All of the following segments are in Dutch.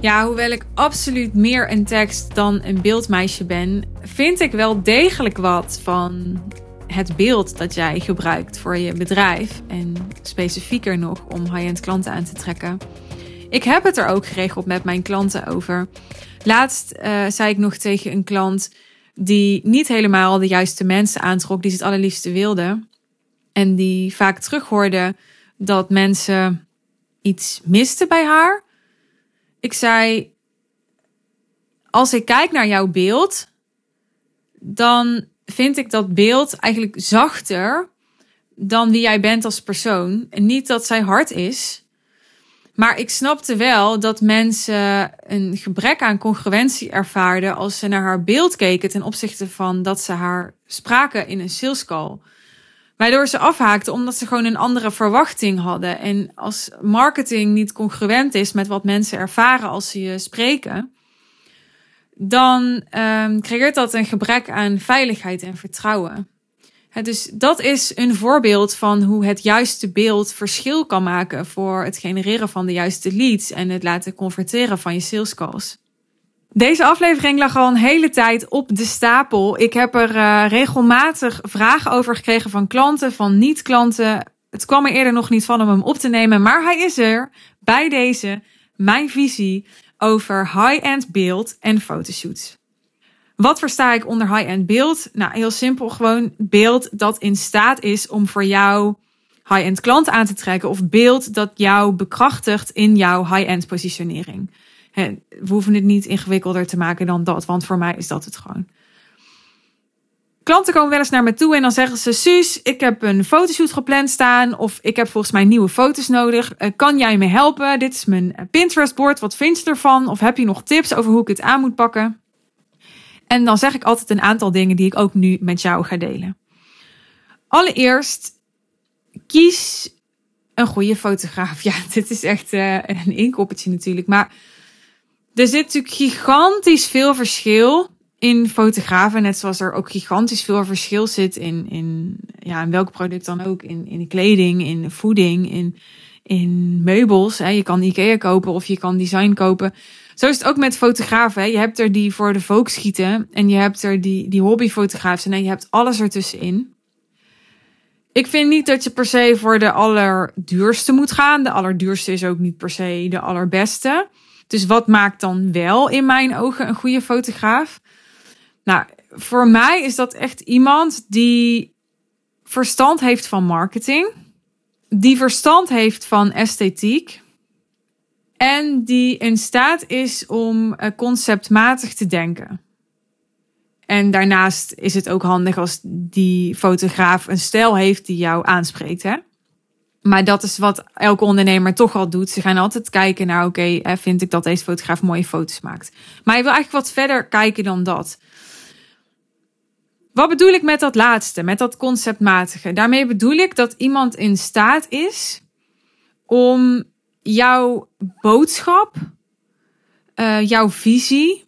Ja, hoewel ik absoluut meer een tekst dan een beeldmeisje ben, vind ik wel degelijk wat van het beeld dat jij gebruikt voor je bedrijf. En specifieker nog om high-end klanten aan te trekken. Ik heb het er ook geregeld met mijn klanten over. Laatst uh, zei ik nog tegen een klant die niet helemaal de juiste mensen aantrok, die ze het allerliefste wilde. En die vaak terughoorde dat mensen iets misten bij haar. Ik zei: Als ik kijk naar jouw beeld, dan vind ik dat beeld eigenlijk zachter dan wie jij bent als persoon. En niet dat zij hard is. Maar ik snapte wel dat mensen een gebrek aan congruentie ervaarden als ze naar haar beeld keken ten opzichte van dat ze haar spraken in een sales call. Waardoor ze afhaakten omdat ze gewoon een andere verwachting hadden. En als marketing niet congruent is met wat mensen ervaren als ze je spreken, dan um, creëert dat een gebrek aan veiligheid en vertrouwen. dus dat is een voorbeeld van hoe het juiste beeld verschil kan maken voor het genereren van de juiste leads en het laten converteren van je sales calls. Deze aflevering lag al een hele tijd op de stapel. Ik heb er uh, regelmatig vragen over gekregen van klanten, van niet-klanten. Het kwam er eerder nog niet van om hem op te nemen, maar hij is er bij deze. Mijn visie over high-end beeld en fotoshoots. Wat versta ik onder high-end beeld? Nou, heel simpel, gewoon beeld dat in staat is om voor jou high-end klant aan te trekken of beeld dat jou bekrachtigt in jouw high-end positionering we hoeven het niet ingewikkelder te maken dan dat, want voor mij is dat het gewoon. Klanten komen wel eens naar me toe en dan zeggen ze: Suus, ik heb een fotoshoot gepland staan. Of ik heb volgens mij nieuwe foto's nodig. Eh, kan jij me helpen? Dit is mijn eh, Pinterest-bord. Wat vind je ervan? Of heb je nog tips over hoe ik het aan moet pakken? En dan zeg ik altijd een aantal dingen die ik ook nu met jou ga delen. Allereerst, kies een goede fotograaf. Ja, dit is echt uh, een inkoppertje natuurlijk. Maar er zit natuurlijk gigantisch veel verschil in fotografen. Net zoals er ook gigantisch veel verschil zit in, in, ja, in welk product dan ook. In, in kleding, in voeding, in, in meubels. Hè. Je kan Ikea kopen of je kan design kopen. Zo is het ook met fotografen. Hè. Je hebt er die voor de volk schieten. En je hebt er die, die hobbyfotografen. En je hebt alles ertussenin. Ik vind niet dat je per se voor de allerduurste moet gaan. De allerduurste is ook niet per se de allerbeste. Dus wat maakt dan wel in mijn ogen een goede fotograaf? Nou, voor mij is dat echt iemand die verstand heeft van marketing, die verstand heeft van esthetiek en die in staat is om eh, conceptmatig te denken. En daarnaast is het ook handig als die fotograaf een stijl heeft die jou aanspreekt. Hè? Maar dat is wat elke ondernemer toch al doet. Ze gaan altijd kijken naar, oké, okay, vind ik dat deze fotograaf mooie foto's maakt. Maar je wil eigenlijk wat verder kijken dan dat. Wat bedoel ik met dat laatste, met dat conceptmatige? Daarmee bedoel ik dat iemand in staat is om jouw boodschap, uh, jouw visie,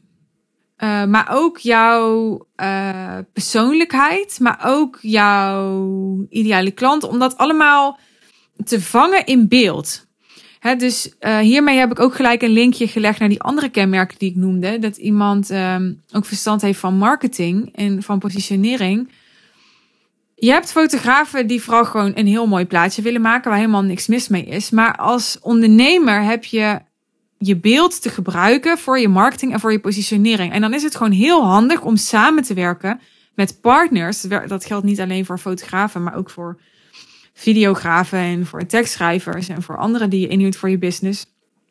uh, maar ook jouw persoonlijkheid, maar ook jouw ideale klant, om dat allemaal te vangen in beeld. dus uh, hiermee heb ik ook gelijk een linkje gelegd naar die andere kenmerken die ik noemde. Dat iemand um, ook verstand heeft van marketing en van positionering. Je hebt fotografen die vooral gewoon een heel mooi plaatje willen maken waar helemaal niks mis mee is. Maar als ondernemer heb je je beeld te gebruiken voor je marketing en voor je positionering. En dan is het gewoon heel handig om samen te werken met partners. Dat geldt niet alleen voor fotografen, maar ook voor videografen en voor tekstschrijvers en voor anderen die je inhuurt voor je business.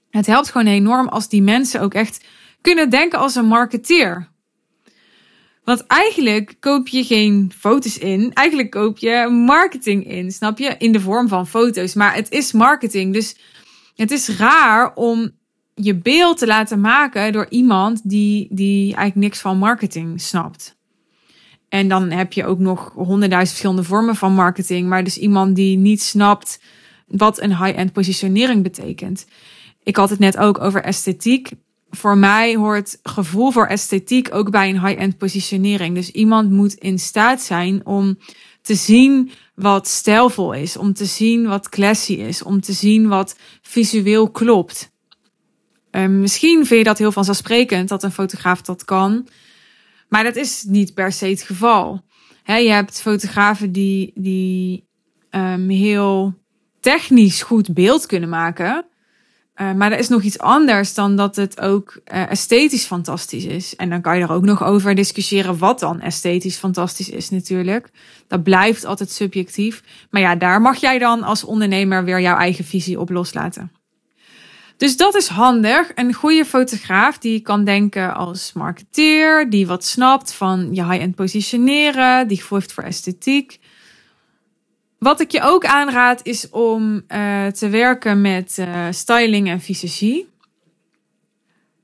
Het helpt gewoon enorm als die mensen ook echt kunnen denken als een marketeer. Want eigenlijk koop je geen foto's in, eigenlijk koop je marketing in, snap je? In de vorm van foto's, maar het is marketing. Dus het is raar om je beeld te laten maken door iemand die, die eigenlijk niks van marketing snapt. En dan heb je ook nog honderdduizend verschillende vormen van marketing. Maar dus iemand die niet snapt wat een high-end positionering betekent. Ik had het net ook over esthetiek. Voor mij hoort gevoel voor esthetiek ook bij een high-end positionering. Dus iemand moet in staat zijn om te zien wat stijlvol is, om te zien wat classy is, om te zien wat visueel klopt. Um, misschien vind je dat heel vanzelfsprekend dat een fotograaf dat kan, maar dat is niet per se het geval. je hebt fotografen die, die um, heel technisch goed beeld kunnen maken. Uh, maar er is nog iets anders dan dat het ook uh, esthetisch fantastisch is. En dan kan je er ook nog over discussiëren wat dan esthetisch fantastisch is natuurlijk. Dat blijft altijd subjectief. Maar ja, daar mag jij dan als ondernemer weer jouw eigen visie op loslaten. Dus dat is handig. Een goede fotograaf die kan denken als marketeer, die wat snapt van je high-end positioneren, die gevoel voor esthetiek. Wat ik je ook aanraad is om uh, te werken met uh, styling en visagie.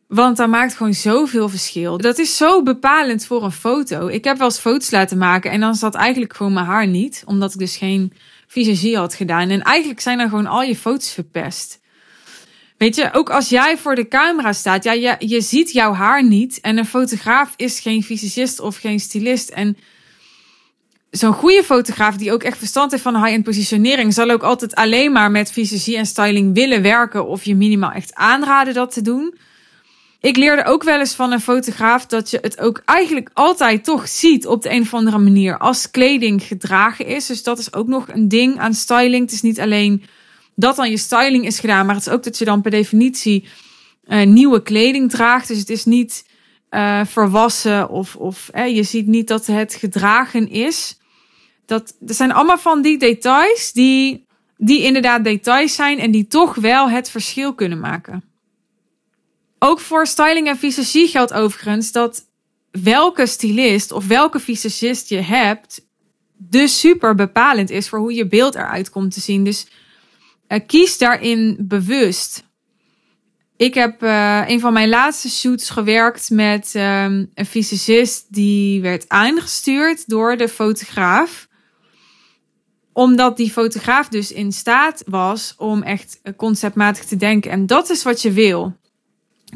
Want dat maakt gewoon zoveel verschil. Dat is zo bepalend voor een foto. Ik heb wel eens foto's laten maken en dan zat eigenlijk gewoon mijn haar niet. Omdat ik dus geen visagie had gedaan. En eigenlijk zijn dan gewoon al je foto's verpest. Weet je, ook als jij voor de camera staat, ja, je, je ziet jouw haar niet. En een fotograaf is geen visagist of geen stylist. En zo'n goede fotograaf die ook echt verstand heeft van high-end positionering, zal ook altijd alleen maar met visagie en styling willen werken of je minimaal echt aanraden dat te doen. Ik leerde ook wel eens van een fotograaf dat je het ook eigenlijk altijd toch ziet op de een of andere manier als kleding gedragen is. Dus dat is ook nog een ding aan styling. Het is niet alleen dat dan je styling is gedaan, maar het is ook dat je dan per definitie uh, nieuwe kleding draagt. Dus het is niet uh, verwassen of, of je ziet niet dat het gedragen is. Dat, dat zijn allemaal van die details die, die inderdaad details zijn en die toch wel het verschil kunnen maken. Ook voor styling en visagie geldt overigens dat welke stylist of welke visagist je hebt, dus super bepalend is voor hoe je beeld eruit komt te zien. Dus kies daarin bewust. Ik heb uh, een van mijn laatste shoots gewerkt met um, een visagist die werd aangestuurd door de fotograaf omdat die fotograaf dus in staat was om echt conceptmatig te denken. En dat is wat je wil.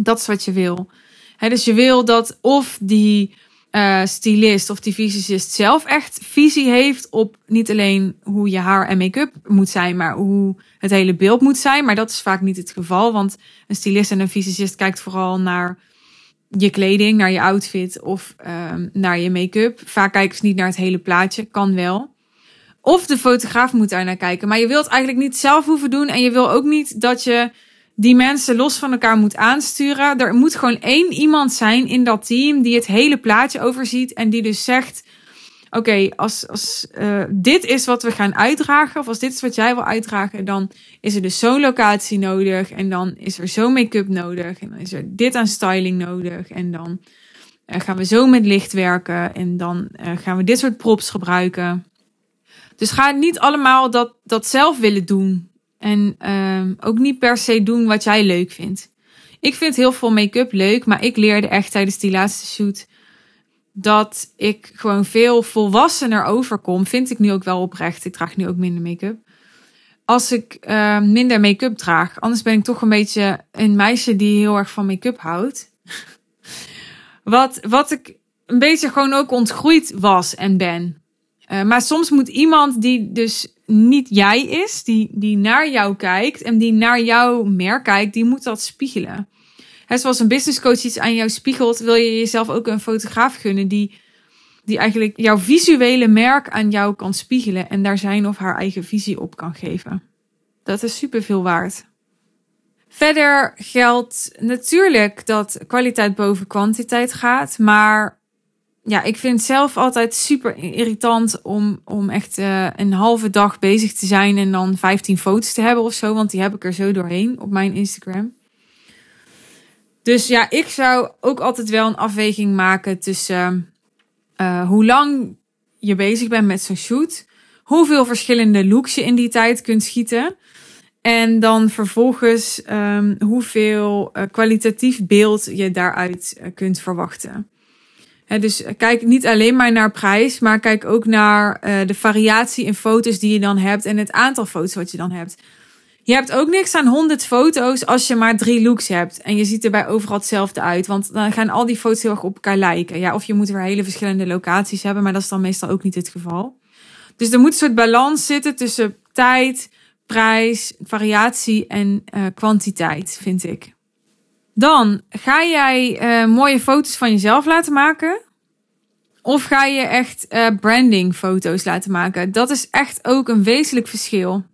Dat is wat je wil. dus je wil dat of die uh, stylist of die visagist zelf echt visie heeft op niet alleen hoe je haar en make-up moet zijn, maar hoe het hele beeld moet zijn. Maar dat is vaak niet het geval, want een stylist en een visagist kijkt vooral naar je kleding, naar je outfit of um, naar je make-up. Vaak kijken ze niet naar het hele plaatje, kan wel. Of de fotograaf moet daar naar kijken. Maar je wilt eigenlijk niet zelf hoeven doen. En je wil ook niet dat je die mensen los van elkaar moet aansturen. Er moet gewoon één iemand zijn in dat team die het hele plaatje overziet. En die dus zegt: Oké, als, als uh, dit is wat we gaan uitdragen. Of als dit is wat jij wil uitdragen. Dan is er dus zo'n locatie nodig. En dan is er zo'n make-up nodig. En dan is er dit aan styling nodig. En dan uh, gaan we zo met licht werken. En dan uh, gaan we dit soort props gebruiken. Dus ga niet allemaal dat, dat zelf willen doen. En uh, ook niet per se doen wat jij leuk vindt. Ik vind heel veel make-up leuk, maar ik leerde echt tijdens die laatste shoot dat ik gewoon veel volwassener overkom. Vind ik nu ook wel oprecht. Ik draag nu ook minder make-up. Als ik uh, minder make-up draag. Anders ben ik toch een beetje een meisje die heel erg van make-up houdt. wat, wat ik een beetje gewoon ook ontgroeid was en ben. Uh, maar soms moet iemand die dus niet jij is, die, die naar jou kijkt en die naar jouw merk kijkt, die moet dat spiegelen. He, zoals een business coach iets aan jou spiegelt, wil je jezelf ook een fotograaf gunnen die, die eigenlijk jouw visuele merk aan jou kan spiegelen en daar zijn of haar eigen visie op kan geven. Dat is super veel waard. Verder geldt natuurlijk dat kwaliteit boven kwantiteit gaat, maar ja, ik vind het zelf altijd super irritant om, om echt uh, een halve dag bezig te zijn en dan 15 foto's te hebben of zo. Want die heb ik er zo doorheen op mijn Instagram. Dus ja, ik zou ook altijd wel een afweging maken tussen uh, hoe lang je bezig bent met zo'n shoot. Hoeveel verschillende looks je in die tijd kunt schieten. En dan vervolgens um, hoeveel kwalitatief beeld je daaruit kunt verwachten dus kijk niet alleen maar naar prijs, maar kijk ook naar uh, de variatie in foto's die je dan hebt en het aantal foto's wat je dan hebt. Je hebt ook niks aan 100 foto's als je maar drie looks hebt. En je ziet erbij overal hetzelfde uit. Want dan gaan al die foto's heel erg op elkaar lijken. Ja, of je moet weer hele verschillende locaties hebben, maar dat is dan meestal ook niet het geval. Dus er moet een soort balans zitten tussen tijd, prijs, variatie en uh, kwantiteit, vind ik. Dan ga jij uh, mooie foto's van jezelf laten maken. Of ga je echt uh, branding foto's laten maken? Dat is echt ook een wezenlijk verschil.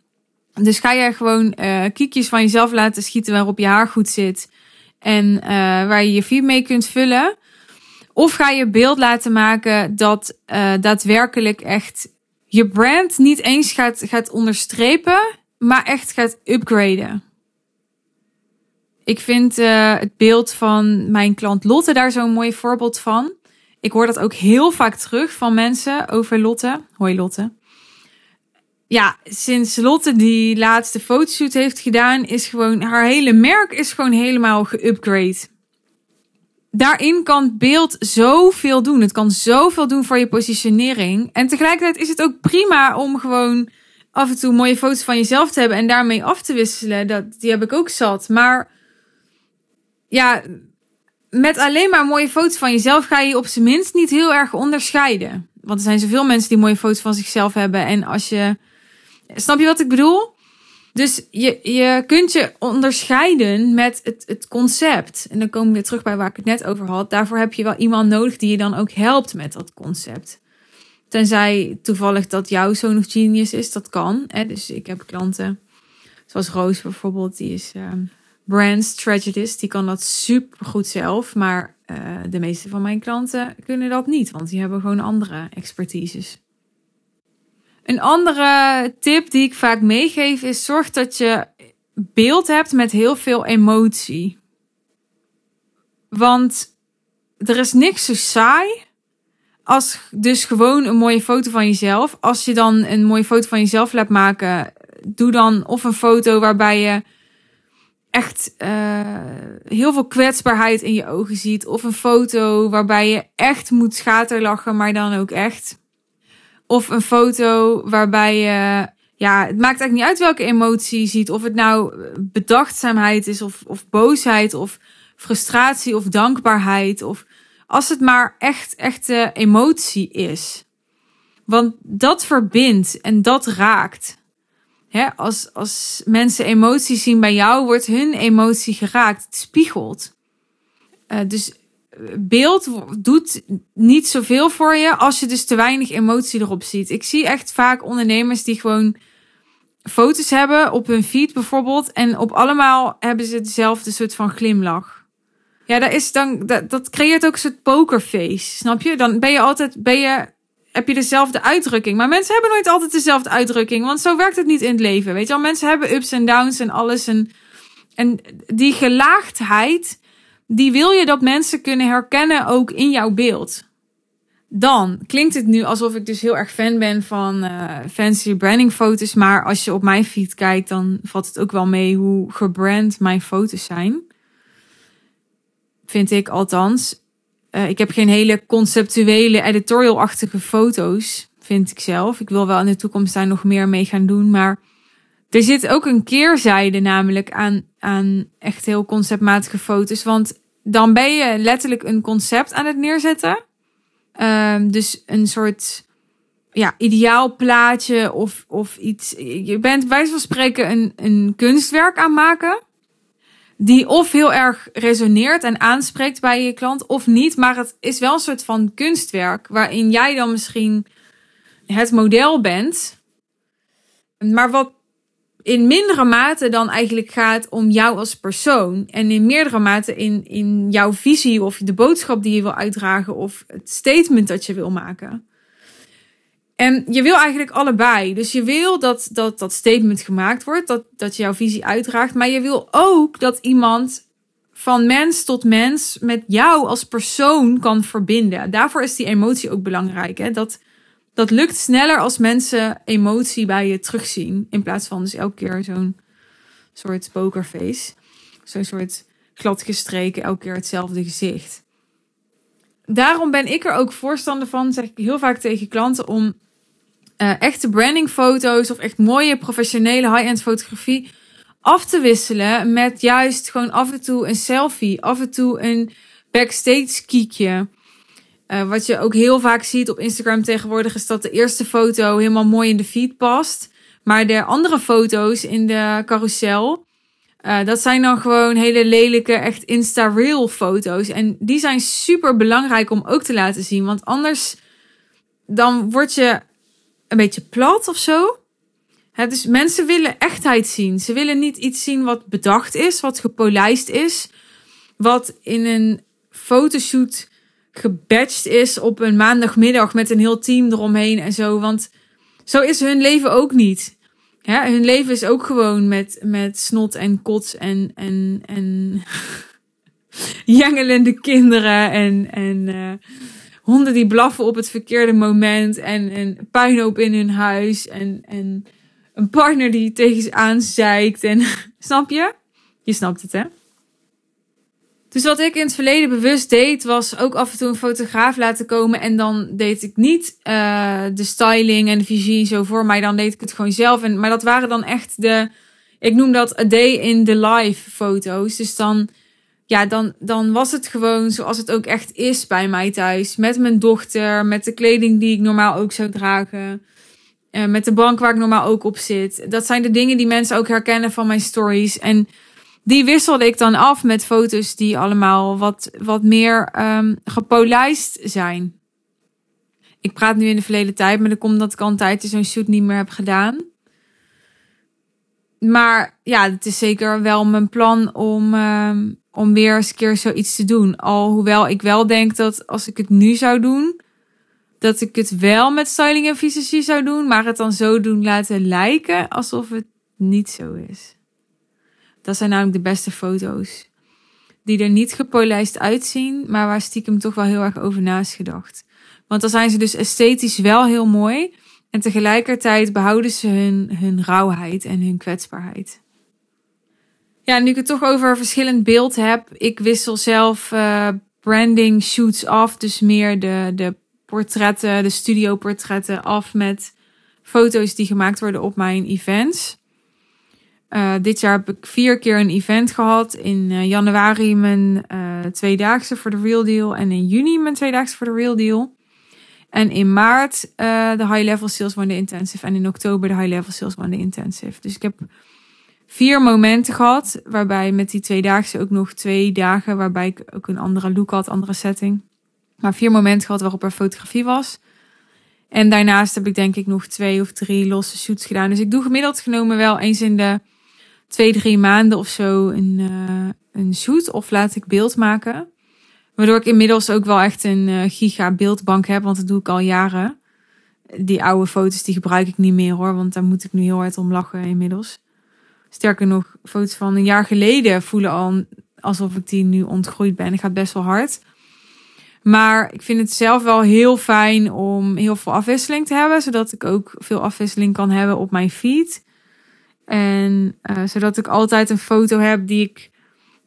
Dus ga jij gewoon uh, kiekjes van jezelf laten schieten waarop je haar goed zit. En waar je je feed mee kunt vullen. Of ga je beeld laten maken dat daadwerkelijk echt je brand niet eens gaat, gaat onderstrepen, maar echt gaat upgraden. Ik vind uh, het beeld van mijn klant Lotte daar zo'n mooi voorbeeld van. Ik hoor dat ook heel vaak terug van mensen over Lotte. Hoi Lotte. Ja, sinds Lotte die laatste fotoshoot heeft gedaan, is gewoon haar hele merk is gewoon helemaal geupgrade. Daarin kan beeld zoveel doen. Het kan zoveel doen voor je positionering. En tegelijkertijd is het ook prima om gewoon af en toe mooie foto's van jezelf te hebben en daarmee af te wisselen. Dat, die heb ik ook zat. Maar ja, met alleen maar mooie foto's van jezelf ga je op zijn minst niet heel erg onderscheiden. Want er zijn zoveel mensen die mooie foto's van zichzelf hebben. En als je. Snap je wat ik bedoel? Dus je, je kunt je onderscheiden met het, het concept. En dan komen we weer terug bij waar ik het net over had. Daarvoor heb je wel iemand nodig die je dan ook helpt met dat concept. Tenzij toevallig dat jouw zoon of genius is, dat kan. Hè? Dus ik heb klanten, zoals Roos bijvoorbeeld, die is um, brand strategist. Die kan dat super goed zelf. Maar uh, de meeste van mijn klanten kunnen dat niet, want die hebben gewoon andere expertises. Een andere tip die ik vaak meegeef is: zorg dat je beeld hebt met heel veel emotie. Want er is niks zo saai als dus gewoon een mooie foto van jezelf. Als je dan een mooie foto van jezelf laat maken, doe dan of een foto waarbij je echt uh, heel veel kwetsbaarheid in je ogen ziet. Of een foto waarbij je echt moet schaterlachen, maar dan ook echt. Of een foto waarbij je, ja, het maakt eigenlijk niet uit welke emotie je ziet. Of het nou bedachtzaamheid is, of, of boosheid, of frustratie, of dankbaarheid. Of als het maar echt, echte emotie is. Want dat verbindt en dat raakt. Hè, als, als mensen emoties zien bij jou, wordt hun emotie geraakt. Het spiegelt. Uh, dus beeld doet niet zoveel voor je als je dus te weinig emotie erop ziet. Ik zie echt vaak ondernemers die gewoon foto's hebben op hun feed bijvoorbeeld en op allemaal hebben ze dezelfde soort van glimlach. Ja, dat is dan dat creëert ook een soort pokerface, snap je? Dan ben je altijd ben je heb je dezelfde uitdrukking. Maar mensen hebben nooit altijd dezelfde uitdrukking, want zo werkt het niet in het leven. Weet je wel, mensen hebben ups en downs en alles en en die gelaagdheid die wil je dat mensen kunnen herkennen ook in jouw beeld. Dan klinkt het nu alsof ik dus heel erg fan ben van uh, fancy branding foto's. Maar als je op mijn feed kijkt, dan valt het ook wel mee hoe gebrand mijn foto's zijn. Vind ik althans. Uh, ik heb geen hele conceptuele, editorial-achtige foto's, vind ik zelf. Ik wil wel in de toekomst daar nog meer mee gaan doen. Maar er zit ook een keerzijde namelijk aan, aan echt heel conceptmatige foto's. Want dan ben je letterlijk een concept aan het neerzetten. Um, dus een soort ja, ideaal plaatje of, of iets. Je bent bij van spreken een, een kunstwerk aan maken. Die of heel erg resoneert en aanspreekt bij je klant of niet. Maar het is wel een soort van kunstwerk waarin jij dan misschien het model bent. Maar wat in mindere mate dan eigenlijk gaat om jou als persoon. En in meerdere mate in, in jouw visie of de boodschap die je wil uitdragen of het statement dat je wil maken. En je wil eigenlijk allebei. Dus je wil dat dat, dat statement gemaakt wordt, dat, dat je jouw visie uitdraagt. Maar je wil ook dat iemand van mens tot mens met jou als persoon kan verbinden. Daarvoor is die emotie ook belangrijk. Hè? Dat, dat lukt sneller als mensen emotie bij je terugzien. In plaats van dus elke keer zo'n soort pokerface. Zo'n soort gladgestreken, elke keer hetzelfde gezicht. Daarom ben ik er ook voorstander van, zeg ik heel vaak tegen klanten, om uh, echte brandingfoto's of echt mooie professionele high-end fotografie af te wisselen met juist gewoon af en toe een selfie, af en toe een backstage kiekje. Uh, wat je ook heel vaak ziet op Instagram tegenwoordig is dat de eerste foto helemaal mooi in de feed past. Maar de andere foto's in de carousel, uh, dat zijn dan gewoon hele lelijke, echt Insta-real foto's. En die zijn super belangrijk om ook te laten zien. Want anders dan word je een beetje plat of zo. Het dus mensen willen echtheid zien. Ze willen niet iets zien wat bedacht is, wat gepolijst is, wat in een fotoshoot gebatcht is op een maandagmiddag met een heel team eromheen en zo. Want zo is hun leven ook niet. Hun leven is ook gewoon met, met snot en kots en, en, en jengelende kinderen en, en uh, honden die blaffen op het verkeerde moment en een puinhoop in hun huis en, en een partner die tegen ze aanzeikt. En snap je? Je snapt het, hè? Dus wat ik in het verleden bewust deed, was ook af en toe een fotograaf laten komen. En dan deed ik niet uh, de styling en de visie zo voor mij. Dan deed ik het gewoon zelf. En, maar dat waren dan echt de, ik noem dat a day in the life foto's. Dus dan, ja, dan, dan was het gewoon zoals het ook echt is bij mij thuis. Met mijn dochter, met de kleding die ik normaal ook zou dragen. Uh, met de bank waar ik normaal ook op zit. Dat zijn de dingen die mensen ook herkennen van mijn stories. En die wisselde ik dan af met foto's die allemaal wat, wat meer um, gepolijst zijn. Ik praat nu in de verleden tijd, maar dat komt dat ik al een tijdje zo'n shoot niet meer heb gedaan. Maar ja, het is zeker wel mijn plan om, um, om weer eens een keer zoiets te doen. Alhoewel ik wel denk dat als ik het nu zou doen, dat ik het wel met styling en visagie zou doen, maar het dan zo doen laten lijken alsof het niet zo is. Dat zijn namelijk de beste foto's. Die er niet gepolijst uitzien, maar waar stiekem toch wel heel erg over na is gedacht. Want dan zijn ze dus esthetisch wel heel mooi. En tegelijkertijd behouden ze hun, hun rauwheid en hun kwetsbaarheid. Ja, nu ik het toch over verschillend beeld heb. Ik wissel zelf uh, branding shoots af. Dus meer de, de portretten, de studioportretten af met foto's die gemaakt worden op mijn events. Uh, dit jaar heb ik vier keer een event gehad. In uh, januari mijn tweedaagse voor de Real Deal. En in juni mijn tweedaagse voor de Real Deal. En in maart de High Level Sales One Intensive. En in oktober de High Level Sales One Intensive. Dus ik heb vier momenten gehad. Waarbij met die tweedaagse ook nog twee dagen. Waarbij ik ook een andere look had, andere setting. Maar vier momenten gehad waarop er fotografie was. En daarnaast heb ik denk ik nog twee of drie losse shoots gedaan. Dus ik doe gemiddeld genomen wel eens in de twee, drie maanden of zo een, uh, een shoot of laat ik beeld maken. Waardoor ik inmiddels ook wel echt een uh, giga beeldbank heb, want dat doe ik al jaren. Die oude foto's die gebruik ik niet meer hoor, want daar moet ik nu heel hard om lachen inmiddels. Sterker nog, foto's van een jaar geleden voelen al alsof ik die nu ontgroeid ben. Het gaat best wel hard. Maar ik vind het zelf wel heel fijn om heel veel afwisseling te hebben, zodat ik ook veel afwisseling kan hebben op mijn feed. En uh, zodat ik altijd een foto heb die ik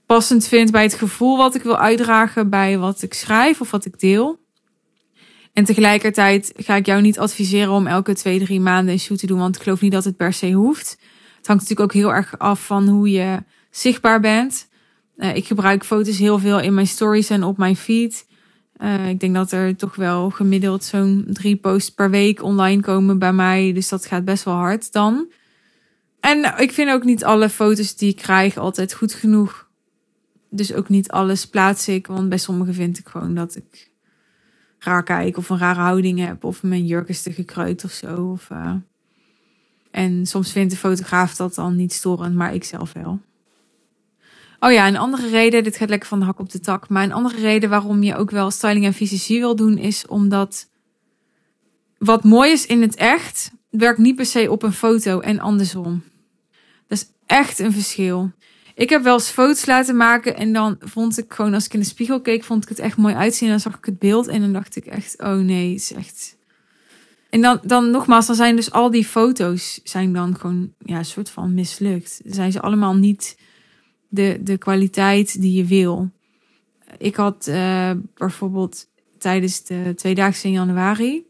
passend vind bij het gevoel wat ik wil uitdragen bij wat ik schrijf of wat ik deel. En tegelijkertijd ga ik jou niet adviseren om elke twee, drie maanden een shoot te doen, want ik geloof niet dat het per se hoeft. Het hangt natuurlijk ook heel erg af van hoe je zichtbaar bent. Uh, ik gebruik foto's heel veel in mijn stories en op mijn feed. Uh, ik denk dat er toch wel gemiddeld zo'n drie posts per week online komen bij mij. Dus dat gaat best wel hard dan. En ik vind ook niet alle foto's die ik krijg altijd goed genoeg. Dus ook niet alles plaats ik. Want bij sommige vind ik gewoon dat ik raar kijk of een rare houding heb. Of mijn jurk is te gekreukt of zo. Of, uh... En soms vindt de fotograaf dat dan niet storend, maar ik zelf wel. Oh ja, een andere reden, dit gaat lekker van de hak op de tak. Maar een andere reden waarom je ook wel styling en fysiologie wil doen, is omdat wat mooi is in het echt, werkt niet per se op een foto en andersom. Dat is echt een verschil. Ik heb wel eens foto's laten maken en dan vond ik gewoon, als ik in de spiegel keek, vond ik het echt mooi uitzien. En dan zag ik het beeld en dan dacht ik echt, oh nee, het is echt. En dan, dan nogmaals, dan zijn dus al die foto's zijn dan gewoon ja, een soort van mislukt. Zijn ze allemaal niet de, de kwaliteit die je wil. Ik had uh, bijvoorbeeld tijdens de tweedaagse in januari,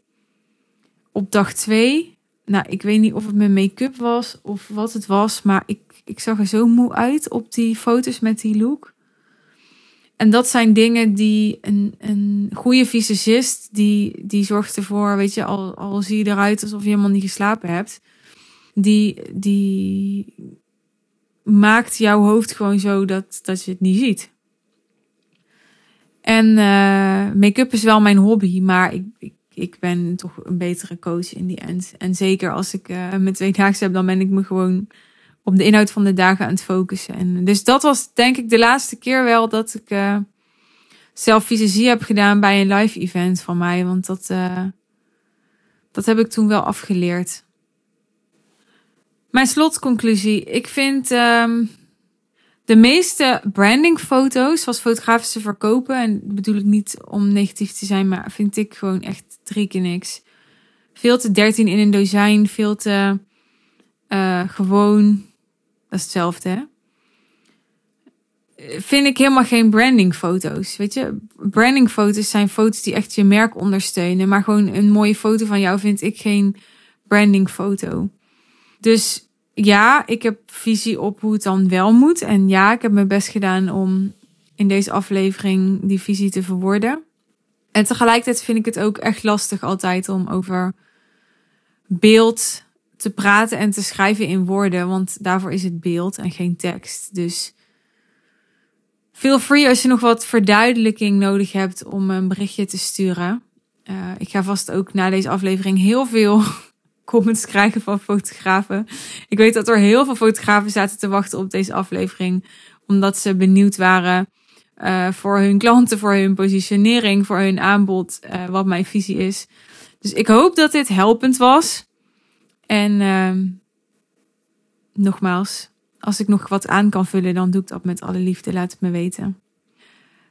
op dag twee nou, ik weet niet of het mijn make-up was of wat het was, maar ik, ik zag er zo moe uit op die foto's met die look. En dat zijn dingen die een, een goede visagist, die, die zorgt ervoor, weet je, al, al zie je eruit alsof je helemaal niet geslapen hebt. Die, die maakt jouw hoofd gewoon zo dat, dat je het niet ziet. En uh, make-up is wel mijn hobby, maar ik, ik, ik, ben toch een betere coach in die end. En zeker als ik uh, mijn tweedaagse heb, dan ben ik me gewoon op de inhoud van de dagen aan het focussen. En dus dat was denk ik de laatste keer wel dat ik uh, zelf visagie heb gedaan bij een live event van mij. Want dat, dat heb ik toen wel afgeleerd. Mijn slotconclusie. Ik vind um, de meeste brandingfoto's, zoals fotografen ze verkopen, en bedoel ik niet om negatief te zijn, maar vind ik gewoon echt drie keer niks. Veel te 13 in een dozijn, veel te uh, gewoon. Dat is hetzelfde, hè? Vind ik helemaal geen brandingfoto's. Weet je, brandingfoto's zijn foto's die echt je merk ondersteunen. Maar gewoon een mooie foto van jou vind ik geen brandingfoto. Dus ja, ik heb visie op hoe het dan wel moet. En ja, ik heb mijn best gedaan om in deze aflevering die visie te verwoorden. En tegelijkertijd vind ik het ook echt lastig altijd om over beeld te praten en te schrijven in woorden. Want daarvoor is het beeld en geen tekst. Dus feel free als je nog wat verduidelijking nodig hebt om een berichtje te sturen. Uh, ik ga vast ook na deze aflevering heel veel comments krijgen van fotografen. Ik weet dat er heel veel fotografen zaten te wachten op deze aflevering, omdat ze benieuwd waren uh, voor hun klanten, voor hun positionering, voor hun aanbod, uh, wat mijn visie is. Dus ik hoop dat dit helpend was. En uh, nogmaals, als ik nog wat aan kan vullen, dan doe ik dat met alle liefde. Laat het me weten.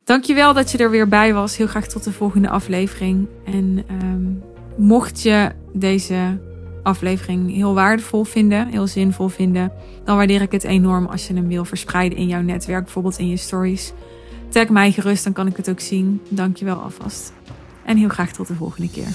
Dankjewel dat je er weer bij was. Heel graag tot de volgende aflevering. En um, mocht je deze aflevering heel waardevol vinden, heel zinvol vinden, dan waardeer ik het enorm als je hem wil verspreiden in jouw netwerk, bijvoorbeeld in je stories. Tag mij gerust, dan kan ik het ook zien. Dankjewel alvast. En heel graag tot de volgende keer.